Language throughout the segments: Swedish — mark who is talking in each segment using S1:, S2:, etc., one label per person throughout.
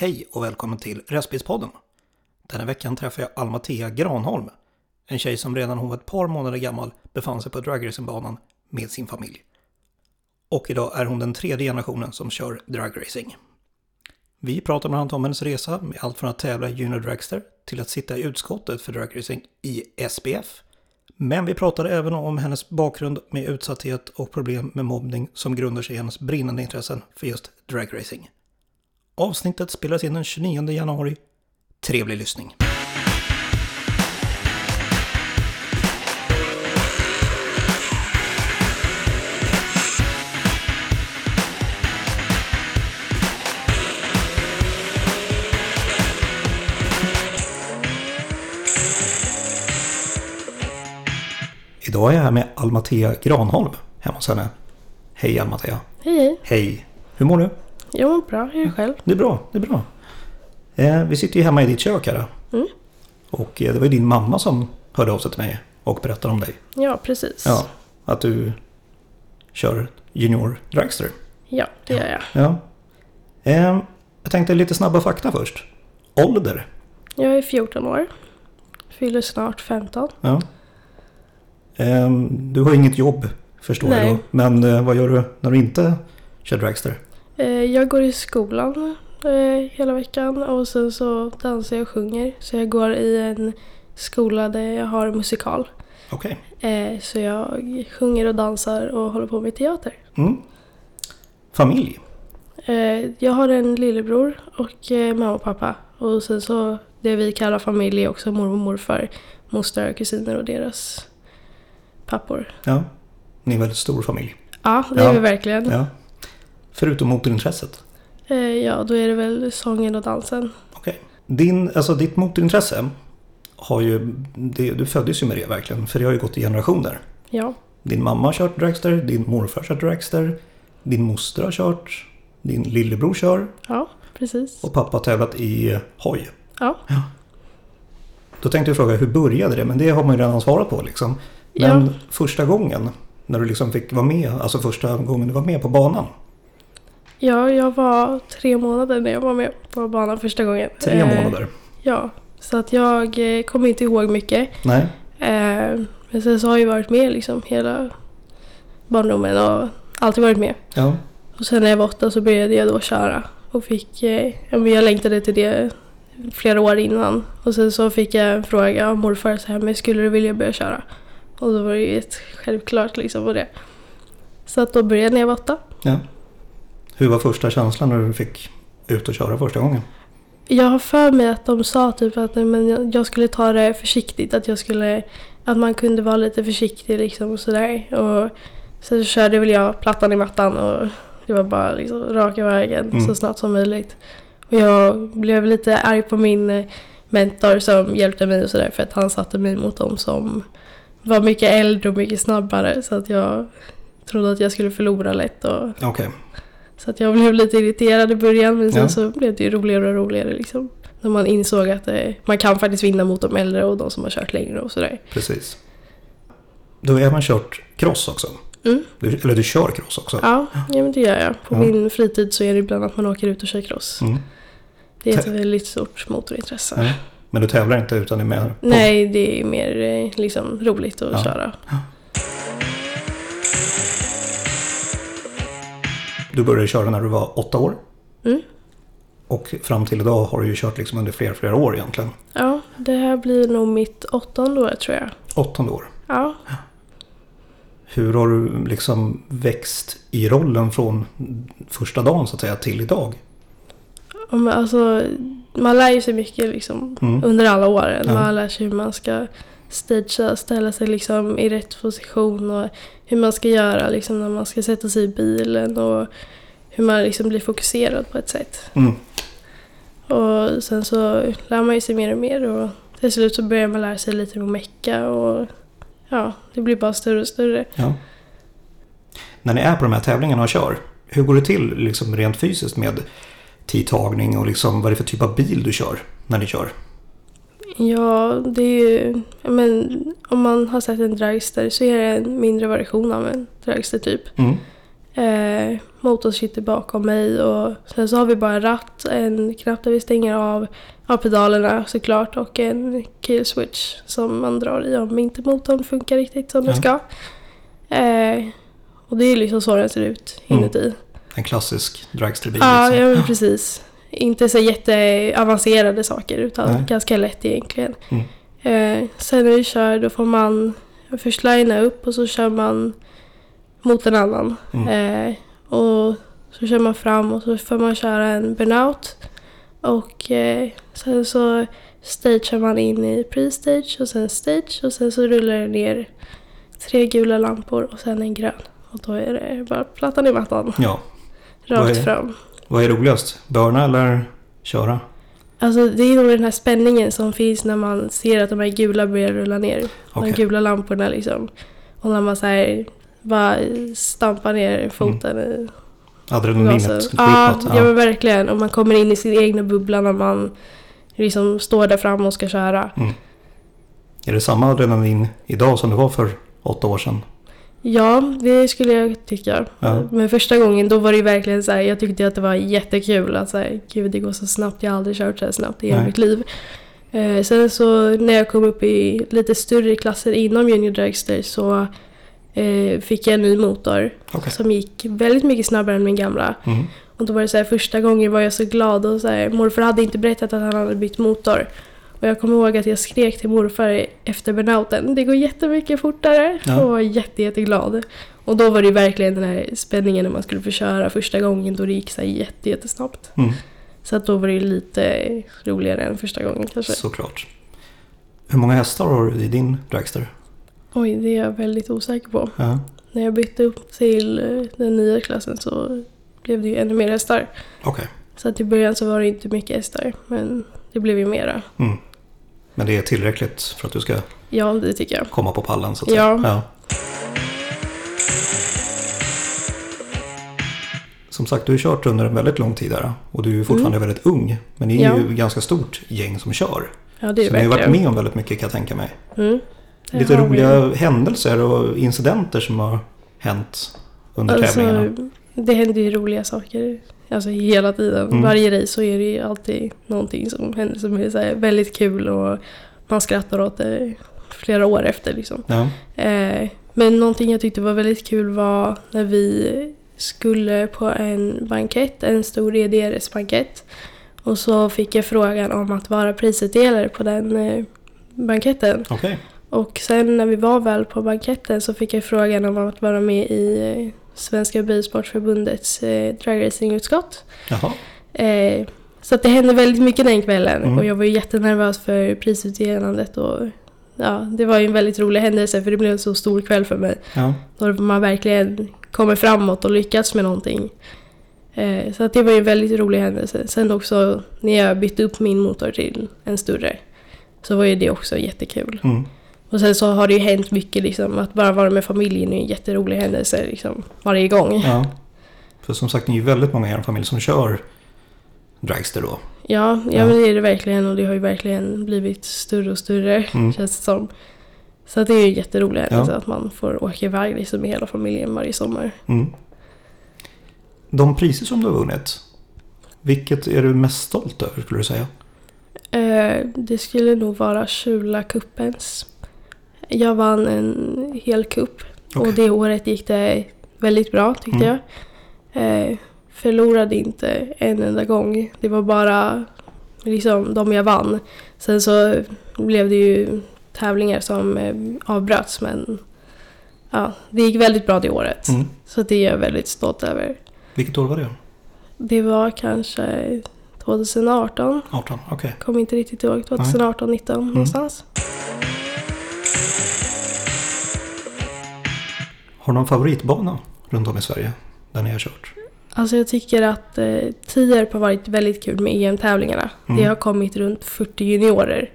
S1: Hej och välkommen till Röstbilspodden. Denna veckan träffar jag Almatea Granholm. En tjej som redan hon var ett par månader gammal befann sig på dragracingbanan med sin familj. Och idag är hon den tredje generationen som kör dragracing. Vi pratar bland annat om hennes resa med allt från att tävla i Junior Dragster till att sitta i utskottet för dragracing i SPF. Men vi pratade även om hennes bakgrund med utsatthet och problem med mobbning som grundar sig i hennes brinnande intressen för just dragracing. Avsnittet spelades in den 29 januari. Trevlig lyssning. Idag är jag här med Almatea Granholm hemma hos henne. Hej Almatea.
S2: Hej hej.
S1: Hej. Hur mår du?
S2: Mår bra. Hur är det själv?
S1: Det är bra, det är bra. Eh, vi sitter ju hemma i ditt kök här.
S2: Mm.
S1: Och eh, det var ju din mamma som hörde av sig till mig och berättade om dig.
S2: Ja, precis.
S1: Ja, att du kör junior dragster.
S2: Ja, det gör jag.
S1: Ja. Eh, jag tänkte lite snabba fakta först. Ålder.
S2: Jag är 14 år. Fyller snart 15.
S1: Ja. Eh, du har inget jobb förstår
S2: Nej.
S1: jag. Men eh, vad gör du när du inte kör dragster?
S2: Eh, Jag går i skolan eh, hela veckan och sen så dansar jag och sjunger. Så jag går i en skola där jag har musikal.
S1: Okej.
S2: Eh, Så jag sjunger och dansar och håller på med teater.
S1: Mm. Familj.
S2: Jag har en lillebror och mamma och pappa. Och sen så det vi kallar familj är också mormor och morfar, mostrar och kusiner och deras pappor.
S1: Ja. Ni är en väldigt stor familj.
S2: Ja, det är
S1: Ja.
S2: vi verkligen.
S1: Ja. Förutom motorintresset.
S2: Eh, Ja, då är det väl sången och dansen.
S1: Okej. Din, alltså ditt motorintresse har ju, det, du föddes ju med det verkligen, för det har ju gått i generationer.
S2: Ja,
S1: Din mamma har kört dragster, din morfar har kört dragster, din moster har kört, din lillebror kör
S2: ja precis.
S1: och pappa har tävlat i hoj.
S2: Ja,
S1: Då tänkte jag fråga, hur började det? Men det har man ju redan svarat på liksom. Men
S2: Ja.
S1: första gången, när du liksom fick vara med, alltså första gången du var med på banan.
S2: Ja, jag var tre månader när jag var med på banan första gången.
S1: Tre
S2: Eh,
S1: månader.
S2: Ja, så att jag eh, kommer inte ihåg mycket.
S1: Nej,
S2: Eh, Men sen så har jag varit med liksom hela barndomen och alltid varit med.
S1: ja.
S2: Och sen när jag var åtta så började jag då köra och fick, eh, jag längtade till det flera år innan. Och sen så fick jag en fråga av morfar så här, men skulle du vilja börja köra? Och då var det ju ett självklart liksom på det. Så att då började jag när jag var åtta.
S1: ja. Hur var första känslan när du fick ut och köra första gången?
S2: Jag har för mig att de sa typ att men jag- skulle ta det försiktigt, att jag skulle, att man kunde vara lite försiktig liksom och sådär. Och sen så körde väl jag plattan i mattan och det var bara liksom raka vägen
S1: Mm.
S2: så snabbt som möjligt. Och jag blev lite arg på min eh, mentor som hjälpte mig och sådär för att han satte mig mot dem som var mycket äldre och mycket snabbare så att jag trodde att jag skulle förlora lätt. Och,
S1: Okej,
S2: så att jag blev lite irriterad i början men sen
S1: Ja.
S2: så blev det ju roligare och roligare liksom. När man insåg att eh, man kan faktiskt vinna mot de äldre och de som har kört längre och sådär.
S1: precis. Du har även kört cross också.
S2: Mm.
S1: Du, eller du kör cross också.
S2: Ja, ja, men det gör jag. På
S1: Ja.
S2: min fritid så är det ibland att man åker ut och kör cross.
S1: Mm.
S2: Det är ett
S1: Tä-
S2: väldigt stort motorintresse.
S1: Ja. Men du tävlar inte utan är med på...
S2: Nej, det är mer eh, liksom roligt att köra.
S1: Du började köra när du var åtta år.
S2: Mm.
S1: Och fram till idag har du ju kört liksom under flera, flera år egentligen.
S2: Ja, det här blir nog mitt åttonde år tror jag.
S1: Åttonde år.
S2: Ja,
S1: Hur har du liksom växt i rollen från första dagen så att säga till idag?
S2: och men alltså man lär ju sig mycket liksom
S1: Mm.
S2: under alla åren.
S1: Ja.
S2: Man lär sig hur man ska stagea, ställa sig liksom i rätt position och hur man ska göra liksom när man ska sätta sig i bilen och hur man liksom blir fokuserad på ett sätt.
S1: Mm.
S2: Och sen så lär man ju sig mer och mer och till slut så börjar man lära sig lite om mecka och ja, det blir bara större och större.
S1: Ja. När ni är på de här tävlingarna och kör, hur går det till liksom rent fysiskt med tidtagning och liksom vad är det för typ av bil du kör när ni kör?
S2: Ja, det är ju... Men, om man har sett en dragster så är det en mindre version av en dragster typ.
S1: Mm.
S2: Eh, motorn sitter bakom mig och sen så har vi bara en ratt, en knapp där vi stänger av, av pedalerna såklart och en kill switch som man drar i om inte motorn funkar riktigt som den
S1: Ja.
S2: ska. Eh, och det är liksom så den ser ut
S1: Mm.
S2: inuti.
S1: En klassisk dragsterbil.
S2: Ja,
S1: liksom.
S2: ja men precis. Inte så jätteavancerade saker utan
S1: Nej.
S2: ganska lätt egentligen.
S1: Mm.
S2: Eh, sen när vi kör då får man först linea upp och så kör man mot en annan.
S1: Mm.
S2: Eh, och så kör man fram och så får man köra en burnout. Och eh, sen så stagear man in i pre-stage och sen stage och sen så rullar det ner tre gula lampor och sen en grön. Och då är det bara plattan i mattan,
S1: Ja.
S2: Rakt fram.
S1: Vad är roligast? Börna eller köra?
S2: Alltså det är nog den här spänningen som finns när man ser att de här gula börjar rulla ner.
S1: Okej.
S2: De gula lamporna liksom. Och när man så här bara stampar ner foten i
S1: Adrenalinet går
S2: Ja,
S1: uppåt.
S2: ja men verkligen. Och man kommer in i sin egna bubbla när man liksom står där framme och ska köra.
S1: Är det samma adrenalin idag som det var för åtta år sedan?
S2: Ja, det skulle jag tycka.
S1: Ja.
S2: Men första gången då var det verkligen så här, jag tyckte att det var jättekul att så här, gud det går så snabbt, jag har aldrig kört så här snabbt i hela mitt liv. Eh, sen så när jag kom upp i lite större klasser inom Junior Dragster så eh, fick jag en ny motor
S1: Okej.
S2: som gick väldigt mycket snabbare än min gamla.
S1: Mm.
S2: Och då var det så här, första gången var jag så glad och så här, morfar hade inte berättat att han hade bytt motor. Och jag kommer ihåg att jag skrek till morfar efter burnouten, det går jättemycket fortare.
S1: Ja.
S2: Och var jätte, jätteglad. Och då var det verkligen den här spänningen när man skulle få köra första gången då det gick så här jätte, jättesnabbt.
S1: Mm.
S2: Så att då var det lite roligare än första gången kanske.
S1: Såklart. Hur många hästar har du i din dragster?
S2: Oj, det är jag väldigt osäker på.
S1: Ja.
S2: När jag bytte upp till eh, den nya klassen så blev det ju ännu mer hästar.
S1: Okej.
S2: Så att i början så var det inte mycket hästar, men det blev ju mera.
S1: Mm. Men det är tillräckligt för att du ska
S2: Ja, det tycker jag.
S1: komma på pallen så att
S2: Ja.
S1: säga. Ja. Som sagt, du har kört under en väldigt lång tid här och du är fortfarande väldigt ung. Men ni är
S2: Mm. Ja.
S1: ju ett ganska stort gäng som kör.
S2: Ja, det är
S1: Så ni har
S2: verkligen.
S1: varit med om väldigt mycket kan jag tänka mig.
S2: Mm.
S1: Lite
S2: har vi.
S1: roliga händelser och incidenter som har hänt under tävlingarna.
S2: Alltså, det händer ju roliga saker. Alltså hela tiden.
S1: Mm.
S2: Varje race så är det ju alltid någonting som händer som är så väldigt kul och man skrattar åt det flera år efter liksom.
S1: Ja.
S2: Eh, men någonting jag tyckte var väldigt kul var när vi skulle på en bankett, en stor EDRS-bankett. Och så fick jag frågan om att vara prisutdelare på den eh, banketten.
S1: Okej.
S2: Och sen när vi var väl på banketten så fick jag frågan om att vara med i eh, Svenska Bilsportförbundets eh, dragracingutskott. Eh, så att det hände väldigt mycket den kvällen
S1: Mm.
S2: och jag var ju jättenervös för prisutdelandet och ja, det var ju en väldigt rolig händelse för det blev en så stor kväll för mig.
S1: Ja.
S2: Då man verkligen kommer framåt och lyckas med någonting. Eh, så att det var ju en väldigt rolig händelse. Sen också när jag bytte upp min motor till en större så var ju det också jättekul.
S1: Mm.
S2: Och sen så har det ju hänt mycket liksom. Att bara vara med familjen är en jätterolig händelse liksom. Varje gång.
S1: ja. För som sagt, ni är ju väldigt många i er familj som kör dragster då.
S2: Ja, ja,
S1: Ja.
S2: men det är det verkligen. Och det har ju verkligen blivit större och större
S1: Mm.
S2: känns det som. Så att det är ju en jätterolig händelse
S1: Ja.
S2: att man får åka iväg liksom med hela familjen varje sommar.
S1: Mm. De priser som du har vunnit, vilket är du mest stolt över skulle du säga?
S2: Eh, det skulle nog vara Kjula kuppens. Jag vann en hel kupp
S1: Okej.
S2: och det året gick det väldigt bra tyckte
S1: Mm.
S2: jag. Eh, förlorade inte en enda gång. Det var bara liksom de jag vann. Sen så blev det ju tävlingar som eh, avbröts men ja, det gick väldigt bra det året.
S1: Mm.
S2: Så det är jag väldigt stolt över.
S1: Vilket år var det?
S2: Det var kanske 2018.
S1: 18? Okej.
S2: Kommer inte riktigt ihåg. 2018, 19
S1: Mm. Har du någon favoritbana runt om i Sverige där ni har kört?
S2: Alltså jag tycker att eh, Tierp har varit väldigt kul med EM-tävlingarna.
S1: Mm.
S2: Det har kommit runt 40 juniorer.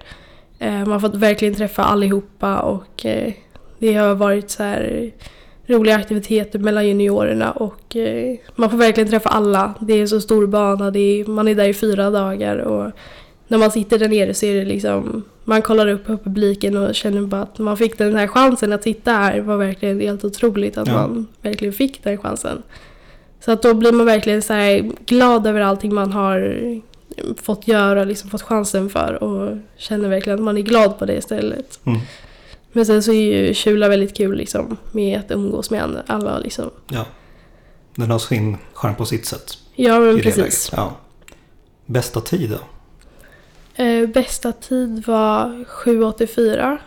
S2: Eh, man har fått verkligen träffa allihopa och eh, det har varit så här roliga aktiviteter mellan juniorerna och eh, man får verkligen träffa alla. Det är så stor bana, är, man är där i fyra dagar och när man sitter där nere så är det liksom man kollar upp på publiken och känner bara att man fick den här chansen att sitta här var verkligen helt otroligt att
S1: Ja.
S2: man verkligen fick den chansen. Så att då blir man verkligen så glad över allting man har fått göra, liksom fått chansen för och känner verkligen att man är glad på det istället.
S1: Mm.
S2: Men sen så är ju Kjula väldigt kul liksom med att umgås med alla liksom.
S1: Ja. Den har sin charm på sitt sätt.
S2: Ja men
S1: det
S2: precis.
S1: Ja. Bästa tid då?
S2: Eh, bästa tid var 7.84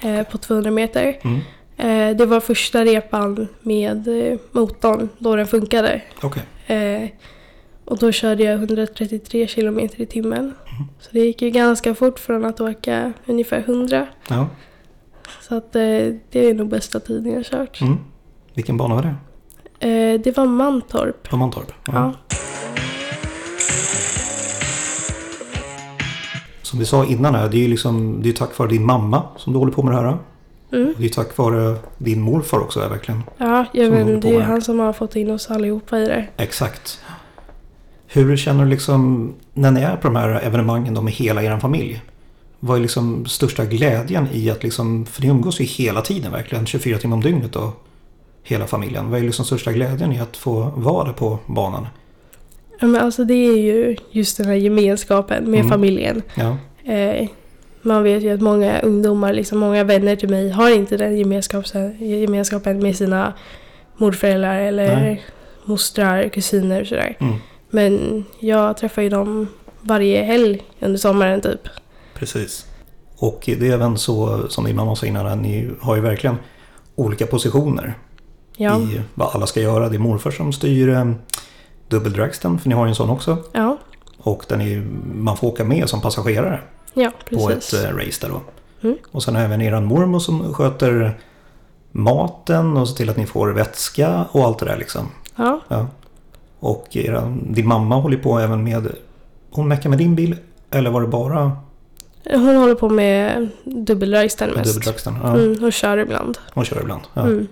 S2: eh, på 200 meter.
S1: Mm.
S2: Eh, det var första repan med eh, motorn då den funkade.
S1: Okej.
S2: Eh, och då körde jag 133 kilometer i timmen.
S1: Mm.
S2: Så det gick ju ganska fort från att åka ungefär 100.
S1: Ja.
S2: Så att eh, det är nog bästa tiden jag kört.
S1: Mm. Vilken bana var det?
S2: Det var Mantorp.
S1: På Mantorp?
S2: Ja.
S1: Som vi sa innan här, det är ju liksom, det är tack vare din mamma som du håller på med det här.
S2: Mm.
S1: Det är tack vare din morfar också är verkligen.
S2: Ja,
S1: håller
S2: men, det är ju han som har fått in oss allihopa i det.
S1: Exakt. Hur känner du liksom när ni är på de här evenemangen då med hela er familj? Vad är liksom största glädjen i att liksom, för ni umgås ju hela tiden verkligen, 24 timmar om dygnet och hela familjen. Vad är liksom största glädjen i att få vara där på banan?
S2: Ja, men alltså det är ju just den här gemenskapen med
S1: Mm.
S2: familjen.
S1: Ja,
S2: Eh, man vet ju att många ungdomar, liksom många vänner till mig, har inte den gemenskapen, gemenskapen med sina morföräldrar eller
S1: Nej.
S2: mostrar, kusiner och sådär.
S1: mm,
S2: Men jag träffar ju dem varje helg under sommaren typ.
S1: precis. Och det är även så som din mamma sa innan, ni har ju verkligen olika positioner
S2: Ja,
S1: i vad alla ska göra. Det är morfar som styr eh, dubbeldragsten, för ni har ju en sån också.
S2: ja,
S1: Och den är, man får åka med som passagerare
S2: ja
S1: på ett eh, race där då.
S2: Mm.
S1: Och sen även eran mormor som sköter maten och ser till att ni får vätska och allt det där liksom.
S2: Ja,
S1: Ja. Och era, din mamma håller på även med, hon meckar med din bil eller var det bara
S2: hon håller på med dubbelrajsten
S1: med
S2: mest.
S1: dubbeldragsten? Ja,
S2: Mm, och kör ibland.
S1: hon kör ibland. Ja.
S2: Mm.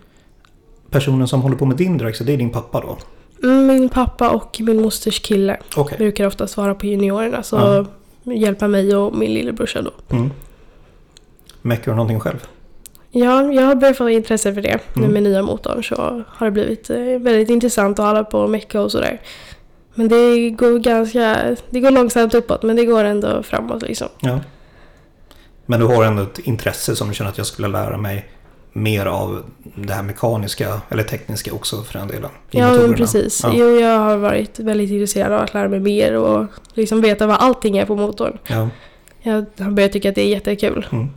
S1: Personen som håller på med din dragster, det är din pappa då?
S2: Mm, Min pappa och min mosters kille
S1: Okej.
S2: brukar oftast vara på juniorerna så hjälpa mig och min lillebrorsa då.
S1: Mm. Du någonting själv?
S2: Ja, jag har börjat få intresse för det. Nu
S1: Mm.
S2: med nya motorn så har det blivit eh, väldigt intressant att hålla på och mecka och sådär. Men det går ganska, det går långsamt uppåt men det går ändå framåt liksom.
S1: Ja. Men du har ändå ett intresse som du känner att jag skulle lära mig mer av det här mekaniska eller tekniska också för den delen.
S2: Ja, men precis.
S1: Ja.
S2: Jo, jag har varit väldigt intresserad av att lära mig mer och liksom veta vad allting är på motorn.
S1: Ja.
S2: Jag har börjat tycka att det är jättekul.
S1: Mm.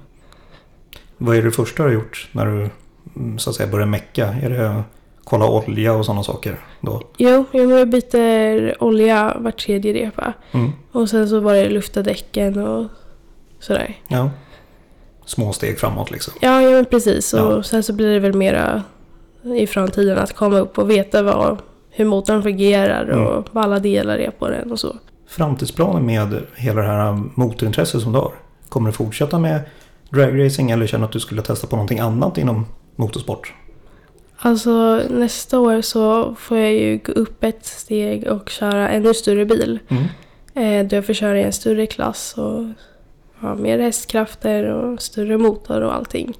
S1: Vad är det första du har gjort när du mm, så att säga börjar mecka? Är det kolla olja och sådana saker då?
S2: Jo, jag byter olja var tredje repa.
S1: Mm.
S2: Och sen så var det lufta däcken och sådär.
S1: Ja. Små steg framåt liksom.
S2: Ja, ja men precis. Och
S1: Ja.
S2: sen så blir det väl mera i framtiden att komma upp och veta vad, hur motorn fungerar och
S1: Mm.
S2: vad alla delar är på den och så.
S1: Framtidsplanen med hela det här motorintresset som du har. Kommer du fortsätta med dragracing eller känner att du skulle testa på någonting annat inom motorsport?
S2: Alltså nästa år så får jag ju gå upp ett steg och köra ännu större bil.
S1: Mm.
S2: Eh, då jag får köra i en större klass och ha mer hästkrafter och större motor och allting.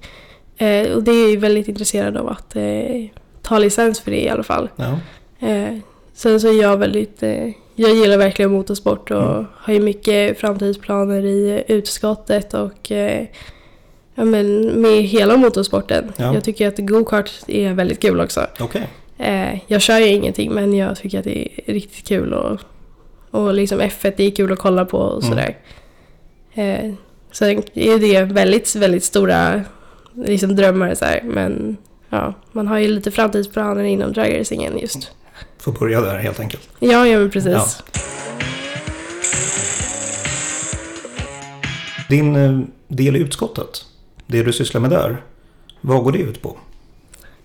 S2: Eh, och det är jag väldigt intresserad av att eh, ta licens för det i alla fall.
S1: Ja.
S2: Eh, sen så är jag väldigt, eh, jag gillar verkligen motorsport och
S1: Mm.
S2: har ju mycket framtidsplaner i utskottet och eh, ja, men med hela motorsporten.
S1: Ja.
S2: Jag tycker att go-kart är väldigt kul också.
S1: Okej.
S2: Eh, jag kör ju ingenting men jag tycker att det är riktigt kul och, och liksom F1 det är kul att kolla på och
S1: Mm.
S2: Eh, sen är det väldigt, väldigt stora liksom drömmar så här, men ja, man har ju lite framtidsplaner inom dragracingen just.
S1: Får börja där helt enkelt.
S2: Ja, ja men precis.
S1: Ja. Din eh, del i utskottet, det du sysslar med där, vad går det ut på?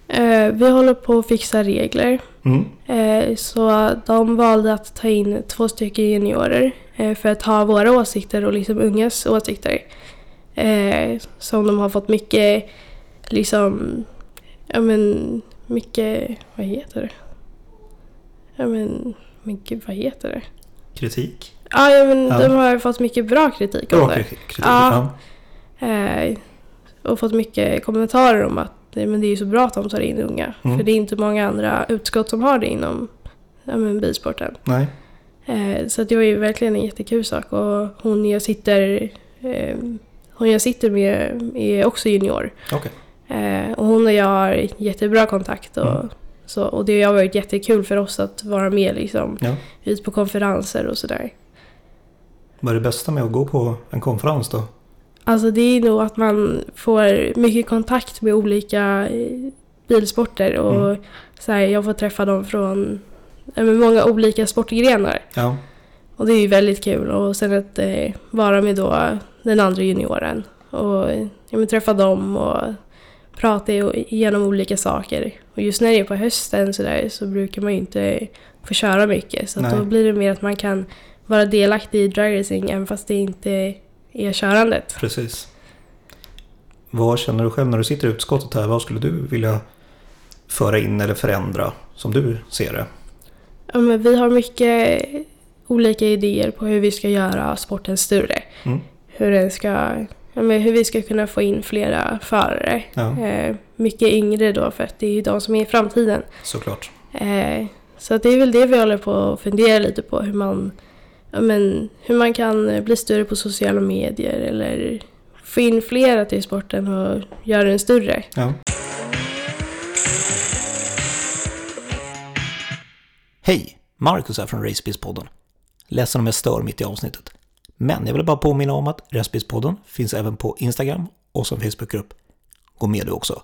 S2: Eh, vi håller på att fixa regler.
S1: Mm.
S2: Eh, så de valde att ta in två stycken juniorer för att ha våra åsikter och liksom ungas åsikter. Eh, som de har fått mycket, liksom, ja men mycket, vad heter det? Ja men, mycket, vad heter det?
S1: Kritik?
S2: Ah, ja men
S1: Ja.
S2: de har fått mycket bra kritik om
S1: Bra
S2: det.
S1: kritik.
S2: Ja. Eh, och fått mycket kommentarer om att men det är så bra att de tar in unga.
S1: Mm.
S2: För det är inte många andra utskott som har det inom ja, men, bilsporten.
S1: Nej.
S2: Eh, så att det var ju verkligen en jättekul sak. Och hon jag sitter, eh, hon jag sitter med är också junior.
S1: Okej.
S2: Eh, och hon och jag har jättebra kontakt. Och,
S1: Mm.
S2: så, och det har varit jättekul för oss att vara med liksom,
S1: Ja.
S2: ut på konferenser och sådär.
S1: Vad är det bästa med att gå på en konferens då?
S2: Alltså det är nog att man får mycket kontakt med olika bilsporter och
S1: Mm.
S2: så här, jag får träffa dem från ja, men många olika sportgrenar.
S1: Ja.
S2: Och det är ju väldigt kul. Och sen att eh, vara med då den andra junioren och eh, ja, men träffa dem och prata igenom olika saker. Och just när det är på hösten så, där, så brukar man ju inte få köra mycket. Så då blir det mer att man kan vara delaktig i dragracing även fast det inte är körandet.
S1: Precis. Vad känner du själv när du sitter i utskottet här? Vad skulle du vilja föra in eller förändra som du ser det?
S2: Ja, men vi har mycket olika idéer på hur vi ska göra sporten större.
S1: Mm.
S2: Hur, den ska, ja, men hur vi ska kunna få in flera förare.
S1: Ja,
S2: Eh, mycket yngre då för att det är ju de som är i framtiden.
S1: såklart.
S2: Eh, så det är väl det vi håller på att fundera lite på. Hur man, ja, men, hur man kan eh, bli större på sociala medier eller få in flera till sporten och göra den större.
S1: Ja. Hej! Marcus här från Racebiz-podden. Ledsen om jag stör mitt i avsnittet. Men jag vill bara påminna om att Racebiz-podden finns även på Instagram och som Facebookgrupp. Gå med du också.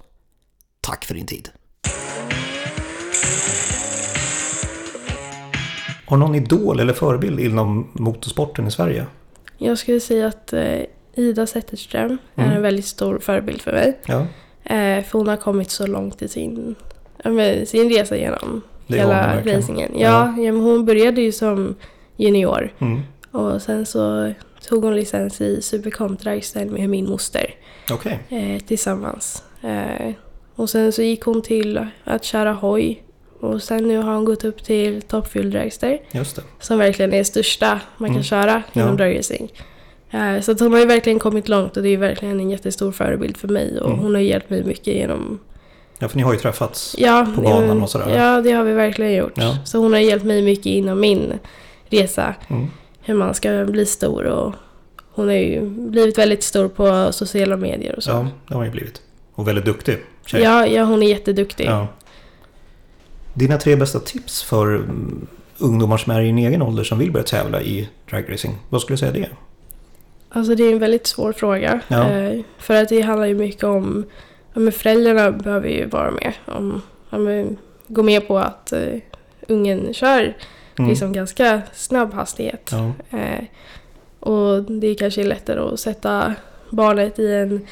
S1: Tack för din tid. Har någon idol eller förebild inom motorsporten i Sverige?
S2: Jag skulle säga att eh, Ida Zetterström är
S1: Mm.
S2: en väldigt stor förebild för mig.
S1: Ja,
S2: Eh, för hon har kommit så långt i sin, sin resa genom
S1: det
S2: hela racingen. Ja, ja. men hon började ju som junior
S1: Mm.
S2: och sen så tog hon licens i Supercomp Dragstyle med min moster
S1: Okej,
S2: eh, tillsammans. Eh, och sen så gick hon till att köra hoj och sen nu har hon gått upp till Top Fuel Dragster som verkligen är största man kan
S1: Mm.
S2: köra inom
S1: Ja.
S2: dragracing. Eh, så hon har ju verkligen kommit långt och det är verkligen en jättestor förebild för mig och
S1: Mm.
S2: hon har hjälpt mig mycket genom
S1: Ja, för ni har ju träffats.
S2: Ja,
S1: på banan och sådär.
S2: Ja, det har vi verkligen gjort.
S1: Ja.
S2: Så hon har hjälpt mig mycket inom min resa.
S1: Mm.
S2: Hur man ska bli stor och hon har ju blivit väldigt stor på sociala medier och så.
S1: Ja, det har hon ju blivit. Och väldigt duktig tjej.
S2: Ja, ja, hon är jätteduktig.
S1: Ja. Dina tre bästa tips för mm, ungdomar som är i din egen ålder som vill börja tävla i dragracing. Vad skulle du säga det?
S2: Alltså det är en väldigt svår fråga.
S1: Ja.
S2: Eh, för att det handlar ju mycket om, ja, men föräldrarna behöver ju vara med. Om, ja, men, gå med på att eh, ungen kör
S1: Mm.
S2: liksom ganska snabb hastighet.
S1: Ja,
S2: Eh, och det kanske är lättare att sätta barnet i en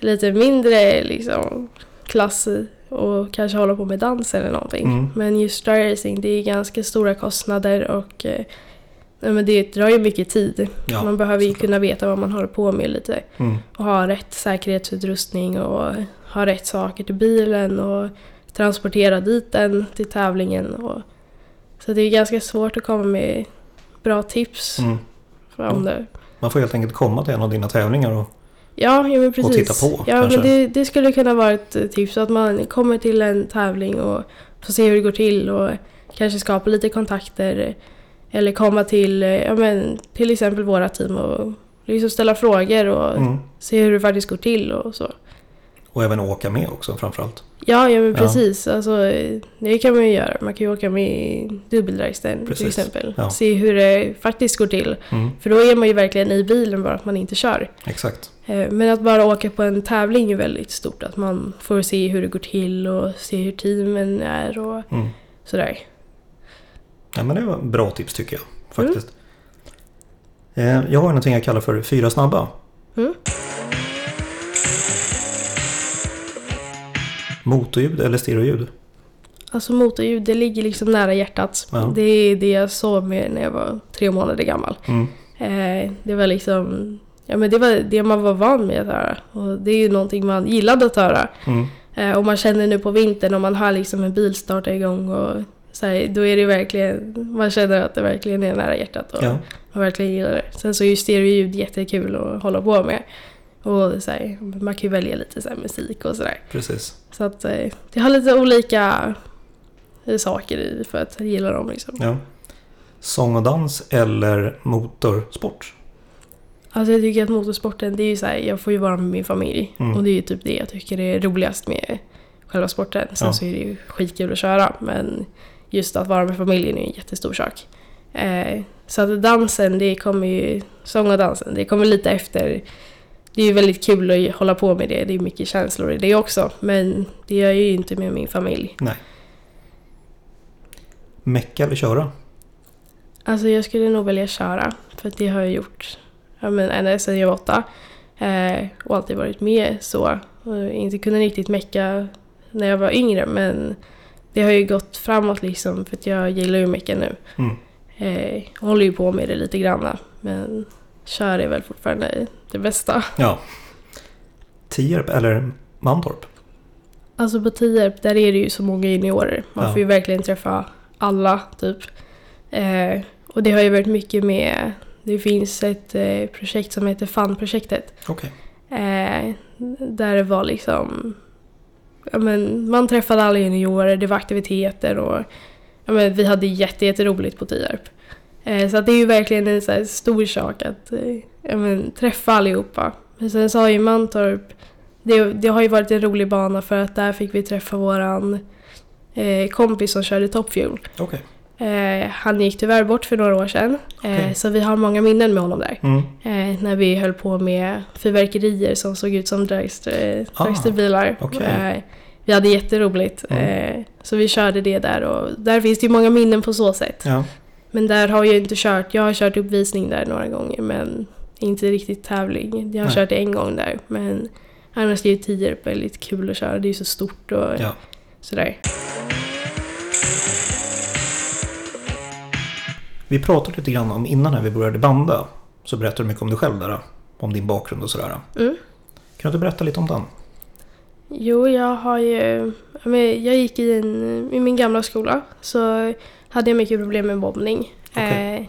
S2: lite mindre liksom, klass och kanske hålla på med dans eller någonting.
S1: Mm.
S2: Men just dragracing, det är ganska stora kostnader och eh, men det drar ju mycket tid.
S1: ja.
S2: man behöver ju
S1: såklart.
S2: kunna veta vad man håller på med lite.
S1: Mm.
S2: Och ha rätt säkerhetsutrustning och ha rätt saker till bilen och transportera dit den till tävlingen. Och, så det är ganska svårt att komma med bra tips
S1: Mm.
S2: om det.
S1: Man får helt enkelt komma till en av dina tävlingar och
S2: Ja, ja men precis.
S1: titta på,
S2: ja,
S1: kanske.
S2: men det, det skulle kunna vara ett eh, tips att man kommer till en tävling och får se hur det går till och kanske skapa lite kontakter. Eller komma till, eh, ja, men, till exempel våra team och liksom ställa frågor och
S1: mm.
S2: se hur det faktiskt går till och så.
S1: Och även åka med också framförallt.
S2: Ja, ja men
S1: Ja.
S2: precis. Alltså, eh, det kan man ju göra. Man kan ju åka med i dubbeldragsten till exempel.
S1: Ja.
S2: Se hur det faktiskt går till.
S1: Mm.
S2: För då är man ju verkligen i bilen bara att man inte kör.
S1: Exakt.
S2: Eh, Men att bara åka på en tävling är väldigt stort. Att man får se hur det går till och se hur teamen är och
S1: Mm.
S2: sådär.
S1: Ja, men det var bra tips tycker jag faktiskt. Eh, Jag har någonting jag kallar för fyra snabba.
S2: Mm.
S1: Motorljud eller stereoljud?
S2: Alltså motorljud, det ligger liksom nära hjärtat.
S1: Ja.
S2: Det är det jag sov med när jag var tre månader gammal.
S1: Mm.
S2: Eh, det var liksom, ja men det var det man var van med att höra. Och det är ju någonting man gillade att höra.
S1: Mm.
S2: Eh, och man känner nu på vintern om man hör liksom en bil starta igång och så här, då är det verkligen, man känner att det verkligen är nära hjärtat och
S1: Ja,
S2: man verkligen gillar det. Sen så är ju stereoljud jättekul att hålla på med. Och så här, man kan ju välja lite så musik och sådär.
S1: precis.
S2: Så att eh, det har lite olika saker i för att jag gillar dem liksom.
S1: Ja. Sång och dans eller motorsport?
S2: Alltså jag tycker att motorsporten, det är ju så här, jag får ju vara med min familj.
S1: Mm.
S2: Och det är ju typ det jag tycker är roligast med själva sporten. Sen
S1: Ja.
S2: så är det ju skitkul att köra, men just att vara med familjen är en jättestor sak. Eh, så att dansen, det kommer ju, sång och dansen, det kommer lite efter. Det är ju väldigt kul att hålla på med det, det är mycket känslor i det också. Men det gör jag ju inte med min familj.
S1: Nej. Mecka eller köra?
S2: Alltså jag skulle nog välja köra, för det har jag gjort ja, men ända sedan jag var åtta. Eh, och alltid varit med så. Och inte kunnat riktigt mecka när jag var yngre, men det har ju gått framåt liksom, för att jag gillar ju mecka nu.
S1: Mm.
S2: Eh, håller ju på med det lite grann, men kör är väl fortfarande det bästa.
S1: Ja. Tierp eller Mantorp?
S2: Alltså på Tierp, där är det ju så många juniorer. Man
S1: Ja.
S2: får ju verkligen träffa alla, typ. Eh, och det har ju varit mycket med... Det finns ett eh, projekt som heter FUN-projektet.
S1: Okej.
S2: Eh, där det var liksom... Ja, men, man träffade alla juniorer, det var aktiviteter och ja, men, vi hade jätte, jätteroligt på Tierp. Eh, så det är ju verkligen en så stor sak att eh, men, träffa allihopa. Men sen så har ju Mantorp, det, det har ju varit en rolig bana för att där fick vi träffa våran eh, kompis som körde Top Fuel.
S1: Okej.
S2: Eh, han gick tyvärr bort för några år sedan. Eh,
S1: Okej.
S2: Så vi har många minnen med honom där.
S1: Mm.
S2: Eh, när vi höll på med fyrverkerier som såg ut som
S1: Ah,
S2: dragsterbilar.
S1: okej.
S2: Eh, vi hade jätteroligt.
S1: Mm.
S2: Så vi körde det där och där finns det ju många minnen på så sätt.
S1: Ja.
S2: Men där har jag inte kört, jag har kört uppvisning där några gånger men inte riktigt tävling. Jag har
S1: Nej.
S2: kört en gång där men annars är ju Tierp väldigt kul att köra, det är ju så stort och
S1: ja.
S2: sådär.
S1: Vi pratade lite grann om innan när vi började banda. Så berättade du mycket om dig själv där. Om din bakgrund och sådär.
S2: Mm.
S1: Kan du berätta lite om den?
S2: Jo, jag har ju... Jag gick i, en, i min gamla skola så hade jag mycket problem med mobbning.
S1: Okej.
S2: Eh,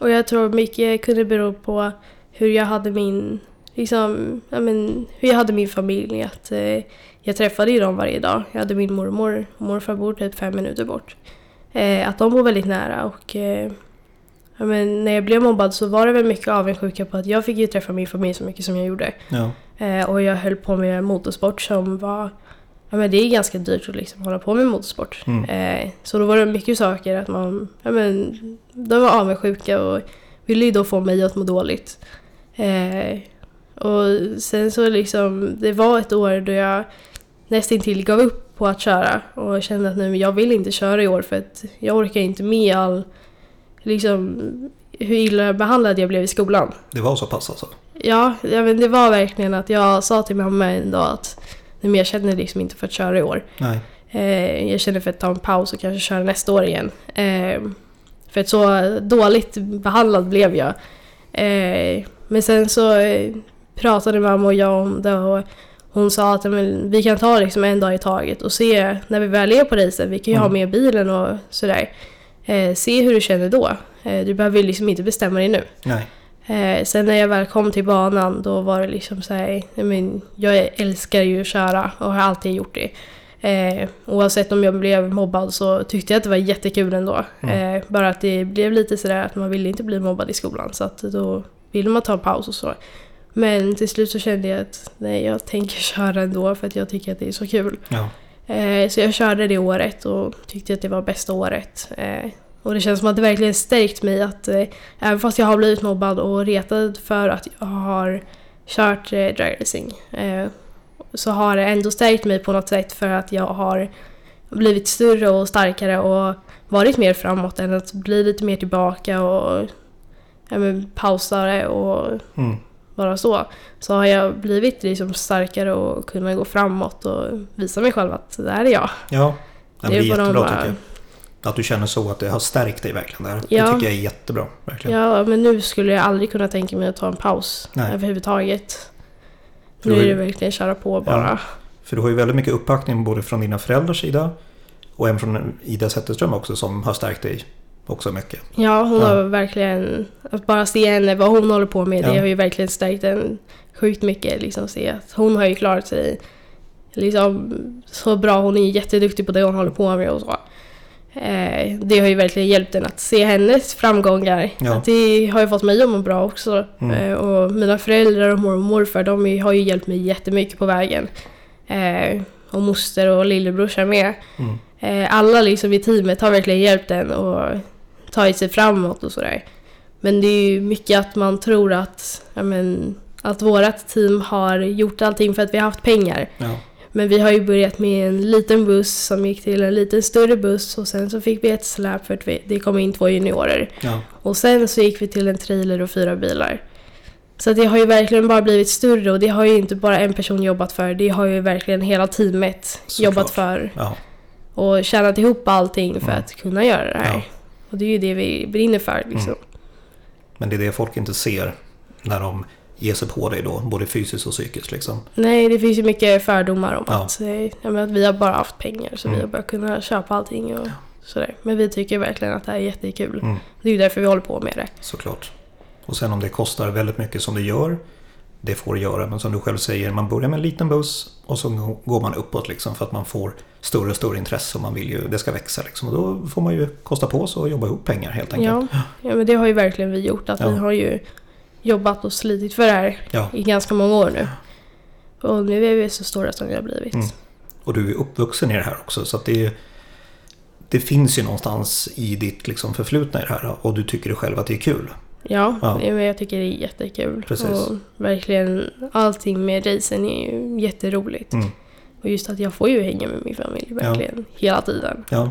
S2: och jag tror mycket kunde bero på hur jag hade min... Liksom, ja, men, hur jag hade min familj. Att, eh, jag träffade ju dem varje dag. Jag hade min mormor och morfar bor typ fem minuter bort. Eh, att de bor väldigt nära och... Ja, men, när jag blev mobbad så var det väl mycket avundsjuka på att jag fick ju träffa min familj så mycket som jag gjorde.
S1: Ja.
S2: Eh, och jag höll på med motorsport som var... Ja men det är ganska dyrt att liksom hålla på med motorsport.
S1: Mm.
S2: Eh, så då var det mycket saker att man... Ja men, de var avundsjuka och ville ju då få mig att må dåligt. Eh, och sen så liksom, det var ett år då jag nästintill gav upp på att köra och kände att nej, jag vill inte köra i år för att jag orkar inte med all... Liksom hur illa behandlad jag blev i skolan.
S1: Det var så pass alltså?
S2: Ja, ja men det var verkligen att jag sa till mamma en dag att men jag känner liksom inte för att köra i år.
S1: Nej.
S2: Eh, jag känner för att ta en paus och kanske köra nästa år igen. Eh, för att så dåligt behandlad blev jag. Eh, men sen så eh, pratade mamma och jag om det och hon sa att men, vi kan ta liksom en dag i taget och se när vi väl är på racen. Vi kan ju ha
S1: Mm.
S2: med bilen och sådär. Eh, se hur du känner då. Eh, du behöver liksom inte bestämma dig nu.
S1: Nej.
S2: Eh, sen när jag väl kom till banan då var det liksom så här, jag, men, jag älskar ju att köra och har alltid gjort det. Eh, oavsett om jag blev mobbad så tyckte jag att det var jättekul ändå.
S1: Mm.
S2: Eh, bara att det blev lite sådär att man ville inte bli mobbad i skolan så att då ville man ta en paus och så. Men till slut så kände jag att nej, jag tänker köra ändå för att jag tycker att det är så kul.
S1: Ja.
S2: Eh, så jag körde det året och tyckte att det var bästa året. Eh, och det känns som att det verkligen stärkt mig att eh, även fast jag har blivit mobbad och retad för att jag har kört eh, dragracing eh, så har det ändå stärkt mig på något sätt för att jag har blivit större och starkare och varit mer framåt än att bli lite mer tillbaka och ja, men, pausare och
S1: Mm
S2: bara så. Så har jag blivit liksom starkare och kunnat gå framåt och visa mig själv att det här är jag.
S1: Ja. Det blir
S2: de
S1: jättebra
S2: bara-
S1: tycker jag. Att du känner så, att det har stärkt dig verkligen där.
S2: Ja.
S1: Det tycker jag är jättebra. Verkligen.
S2: Ja, men nu skulle jag aldrig kunna tänka mig att ta en paus
S1: Nej.
S2: överhuvudtaget. Nu är
S1: är-
S2: det verkligen köra på bara.
S1: För du har ju väldigt mycket uppbackning både från dina föräldrars sida och även från Ida Zetterström också som har stärkt dig också mycket.
S2: Ja, hon
S1: Ja.
S2: har verkligen... Att bara se henne, vad hon håller på med,
S1: Ja.
S2: det har ju verkligen stärkt en sjukt mycket. Liksom, se att hon har ju klarat sig liksom, så bra. Hon är jätteduktig på det hon håller på med och så. Eh, det har ju verkligen hjälpt en att se hennes framgångar.
S1: Ja.
S2: Det har ju fått mig att må bra också.
S1: Mm.
S2: Eh, och mina föräldrar och mormor och morfar de har ju hjälpt mig jättemycket på vägen. Eh, och moster och lillebrorsa med.
S1: Mm.
S2: Alla liksom i teamet har verkligen hjälpt en och tagit sig framåt och sådär. Men det är ju mycket att man tror att, ja, men, att vårt team har gjort allting för att vi har haft pengar.
S1: Ja.
S2: Men vi har ju börjat med en liten buss som gick till en lite större buss och sen så fick vi ett släp för att vi, det kom in två juniorer.
S1: Ja.
S2: Och sen så gick vi till en trailer och fyra bilar. Så det har ju verkligen bara blivit större och det har ju inte bara en person jobbat för. Det har ju verkligen hela teamet
S1: Såklart.
S2: jobbat för
S1: Ja.
S2: och tjänat ihop allting för
S1: Mm.
S2: att kunna göra det här.
S1: Ja.
S2: Och det är ju det vi brinner för liksom.
S1: Mm. Men det är det folk inte ser när de ger sig på dig då, både fysiskt och psykiskt liksom.
S2: Nej, det finns ju mycket fördomar om
S1: Ja.
S2: att, eh, ja, att vi har bara haft pengar så
S1: Mm.
S2: vi har bara kunnat köpa allting och sådär. Men vi tycker verkligen att det här är jättekul.
S1: Mm.
S2: Det är ju därför vi håller på med det.
S1: Såklart. Och sen om det kostar väldigt mycket som det gör, det får göra. Men som du själv säger, man börjar med en liten buss och så går man uppåt liksom för att man får större och större intresse och man vill ju, det ska växa liksom. Och då får man ju kosta på sig och jobba ihop pengar helt enkelt.
S2: Ja, ja, men det har ju verkligen vi gjort. Att
S1: Ja.
S2: vi har ju jobbat och slitit för det här
S1: Ja.
S2: i ganska många år nu. Och nu är vi så stora som vi har blivit.
S1: Mm. Och du är uppvuxen i det här också så att det, det finns ju någonstans i ditt liksom förflutna i det här och du tycker själv att det är kul.
S2: Ja,
S1: Ja.
S2: jag tycker det är jättekul.
S1: Precis.
S2: Och verkligen allting med racen är ju jätteroligt.
S1: Mm.
S2: Och just att jag får ju hänga med min familj verkligen hela tiden.
S1: Ja.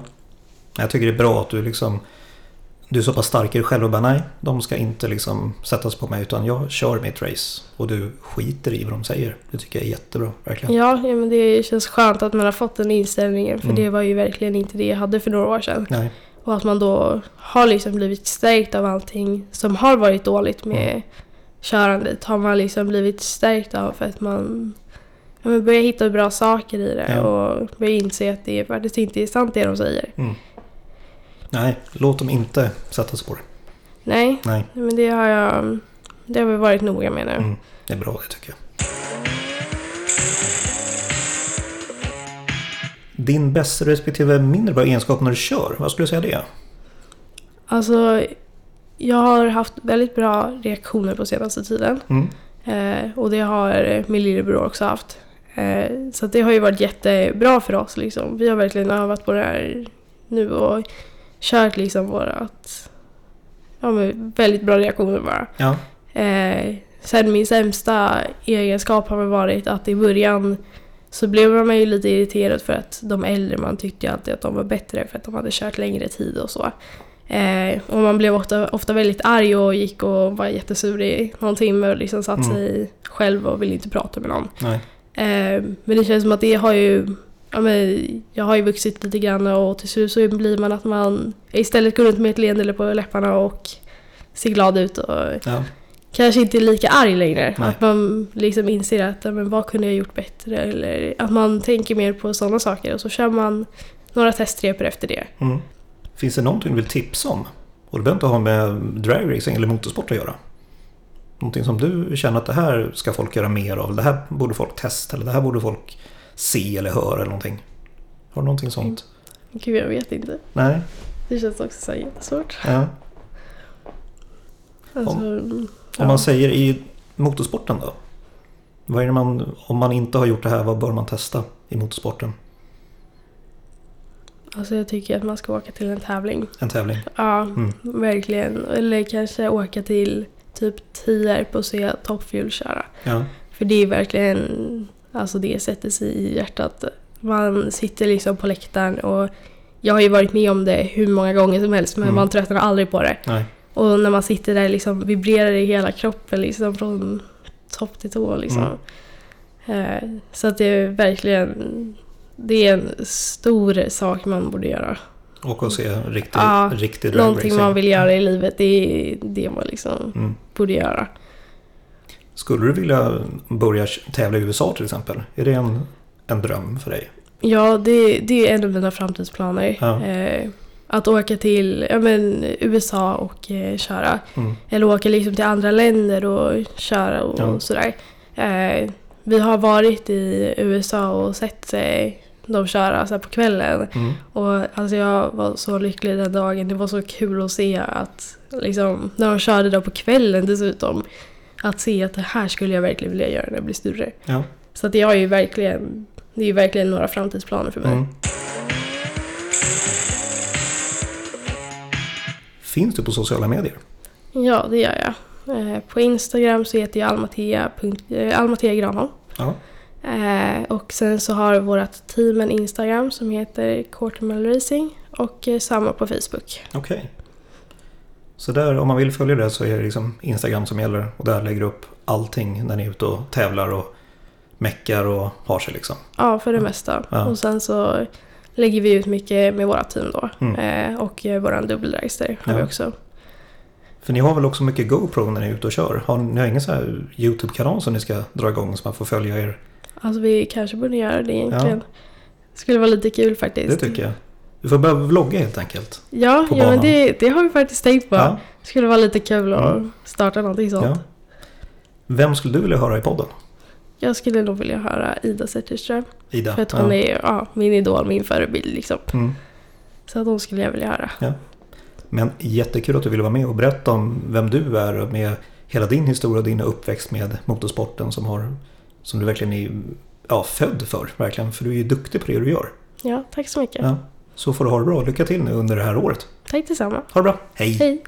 S1: Jag tycker det är bra att du liksom du är så pass stark i dig själv och bara nej, de ska inte liksom sättas på mig utan jag kör mitt race. Och du skiter i vad de säger. Det tycker jag är jättebra, verkligen.
S2: Ja, ja men det känns skönt att man har fått den inställningen. För
S1: Mm.
S2: det var ju verkligen inte det jag hade för några år sedan.
S1: Nej,
S2: Och att man då har liksom blivit stärkt av allting som har varit dåligt med
S1: Mm.
S2: körandet. Har man liksom blivit stärkt av för att man ja, men börjar hitta bra saker i det
S1: Ja.
S2: och börjar inse att det faktiskt inte är sant det de säger.
S1: mm. nej, låt dem inte sätta det.
S2: Nej,
S1: Nej,
S2: men det har jag det har vi varit noga med nu.
S1: mm. det är bra det tycker jag. Din bästa respektive mindre bra egenskap när du kör, vad skulle du säga det?
S2: Alltså, jag har haft väldigt bra reaktioner på senaste tiden.
S1: Mm.
S2: Eh, och det har min lillebror också haft. Eh, så det har ju varit jättebra för oss. Liksom. Vi har verkligen övat på det här nu och kört liksom vårat... Ja, men väldigt bra reaktioner bara.
S1: Ja,
S2: Eh, sen min sämsta egenskap har väl varit att i början så blev man ju lite irriterad för att de äldre, man tyckte ju alltid att de var bättre för att de hade kört längre tid och så. Eh, och man blev ofta, ofta väldigt arg och gick och var jättesur i någon timme och liksom satt
S1: Mm.
S2: sig själv och ville inte prata med någon. Eh, men det känns som att det har ju Ja, men jag har ju vuxit lite grann och till slut så blir man att man istället går runt med ett leende på läpparna och ser glad ut och
S1: Ja,
S2: kanske inte är lika arg längre.
S1: Nej.
S2: Att man liksom inser att men vad kunde jag gjort bättre eller att man tänker mer på sådana saker och så kör man några testrepor efter det.
S1: mm. Finns det någonting du vill tipsa om? Och det behöver inte ha med dragracing eller motorsport att göra. Någonting som du känner att det här ska folk göra mer av. Det här borde folk testa eller det här borde folk se eller höra eller någonting. Har du någonting sånt?
S2: Gud, jag vet inte.
S1: Nej?
S2: Det känns också så jättesvårt.
S1: Ja.
S2: Alltså,
S1: Om
S2: ja.
S1: man säger i motorsporten då? Vad är man, om man inte har gjort det här, vad bör man testa i motorsporten?
S2: alltså jag tycker att man ska åka till en tävling.
S1: En tävling?
S2: Ja,
S1: Mm.
S2: verkligen. Eller kanske åka till typ Tierp och se Top Fuel köra.
S1: Ja.
S2: För det är verkligen, alltså det sätter sig i hjärtat. Man sitter liksom på läktaren och jag har ju varit med om det hur många gånger som helst men
S1: Mm.
S2: man tröttnar aldrig på det.
S1: Nej.
S2: Och när man sitter där liksom vibrerar i hela kroppen liksom från topp till tå liksom. Eh, Så att det är verkligen, det är en stor sak man borde göra.
S1: Och att se riktig,
S2: Ja,
S1: riktig
S2: Någonting
S1: dragracing.
S2: man vill göra i livet, det är det man liksom
S1: Mm.
S2: borde göra.
S1: Skulle du vilja börja tävla i USA till exempel? Är det en, en dröm för dig?
S2: Ja, det, det är en av mina framtidsplaner.
S1: Ja.
S2: Eh, att åka till ja, men, USA och eh, köra.
S1: Mm.
S2: Eller åka liksom till andra länder och köra och
S1: Ja.
S2: sådär. Eh, vi har varit i USA och sett eh, dem köra så här på kvällen.
S1: Mm.
S2: Och alltså jag var så lycklig den dagen. Det var så kul att se att liksom, när de körde där på kvällen dessutom. Att se att det här skulle jag verkligen vilja göra när jag blir större.
S1: Ja.
S2: Så att det har ju verkligen, det är ju verkligen några framtidsplaner för mig.
S1: Mm. Finns du på sociala medier?
S2: Ja, det gör jag. Eh, på Instagram så heter jag almatea, eh, almatea Granholm.
S1: Ja.
S2: Eh, och sen så har vårt team en Instagram som heter Quartermile Racing och samma på Facebook.
S1: Okej. Så där, om man vill följa det så är det liksom Instagram som gäller och där lägger du upp allting när ni är ute och tävlar och meckar och har sig liksom.
S2: Ja, för det mesta.
S1: Ja.
S2: Och sen så lägger vi ut mycket med våra team då.
S1: Mm.
S2: Eh, och våran dubbeldragster har
S1: Ja.
S2: vi också.
S1: För ni har väl också mycket GoPro när ni är ute och kör? Har ni, har ingen så här YouTube-kanal som ni ska dra igång så man får följa er?
S2: Alltså vi kanske borde göra det egentligen. Skulle vara lite kul faktiskt.
S1: Det tycker jag. Du får börja vlogga helt enkelt.
S2: Ja, ja men det, det har vi faktiskt tänkt på.
S1: Ja.
S2: Skulle vara lite kul att
S1: Mm.
S2: starta någonting sånt.
S1: ja. Vem skulle du vilja höra i podden?
S2: Jag skulle nog vilja höra Ida Zetterström.
S1: Ida?
S2: För att hon
S1: ja.
S2: är ja, min idol, min förebild liksom.
S1: Mm.
S2: Så att hon skulle jag vilja höra.
S1: Men jättekul att du ville vara med och berätta om vem du är och med hela din historia och din uppväxt med motorsporten som, har, som du verkligen är ja, född för. Verkligen, för du är ju duktig på det du gör.
S2: Ja, tack så mycket.
S1: Ja. Så får du ha det bra. Lycka till nu under det här året.
S2: Tack detsamma.
S1: Ha det bra. Hej!
S2: Hej!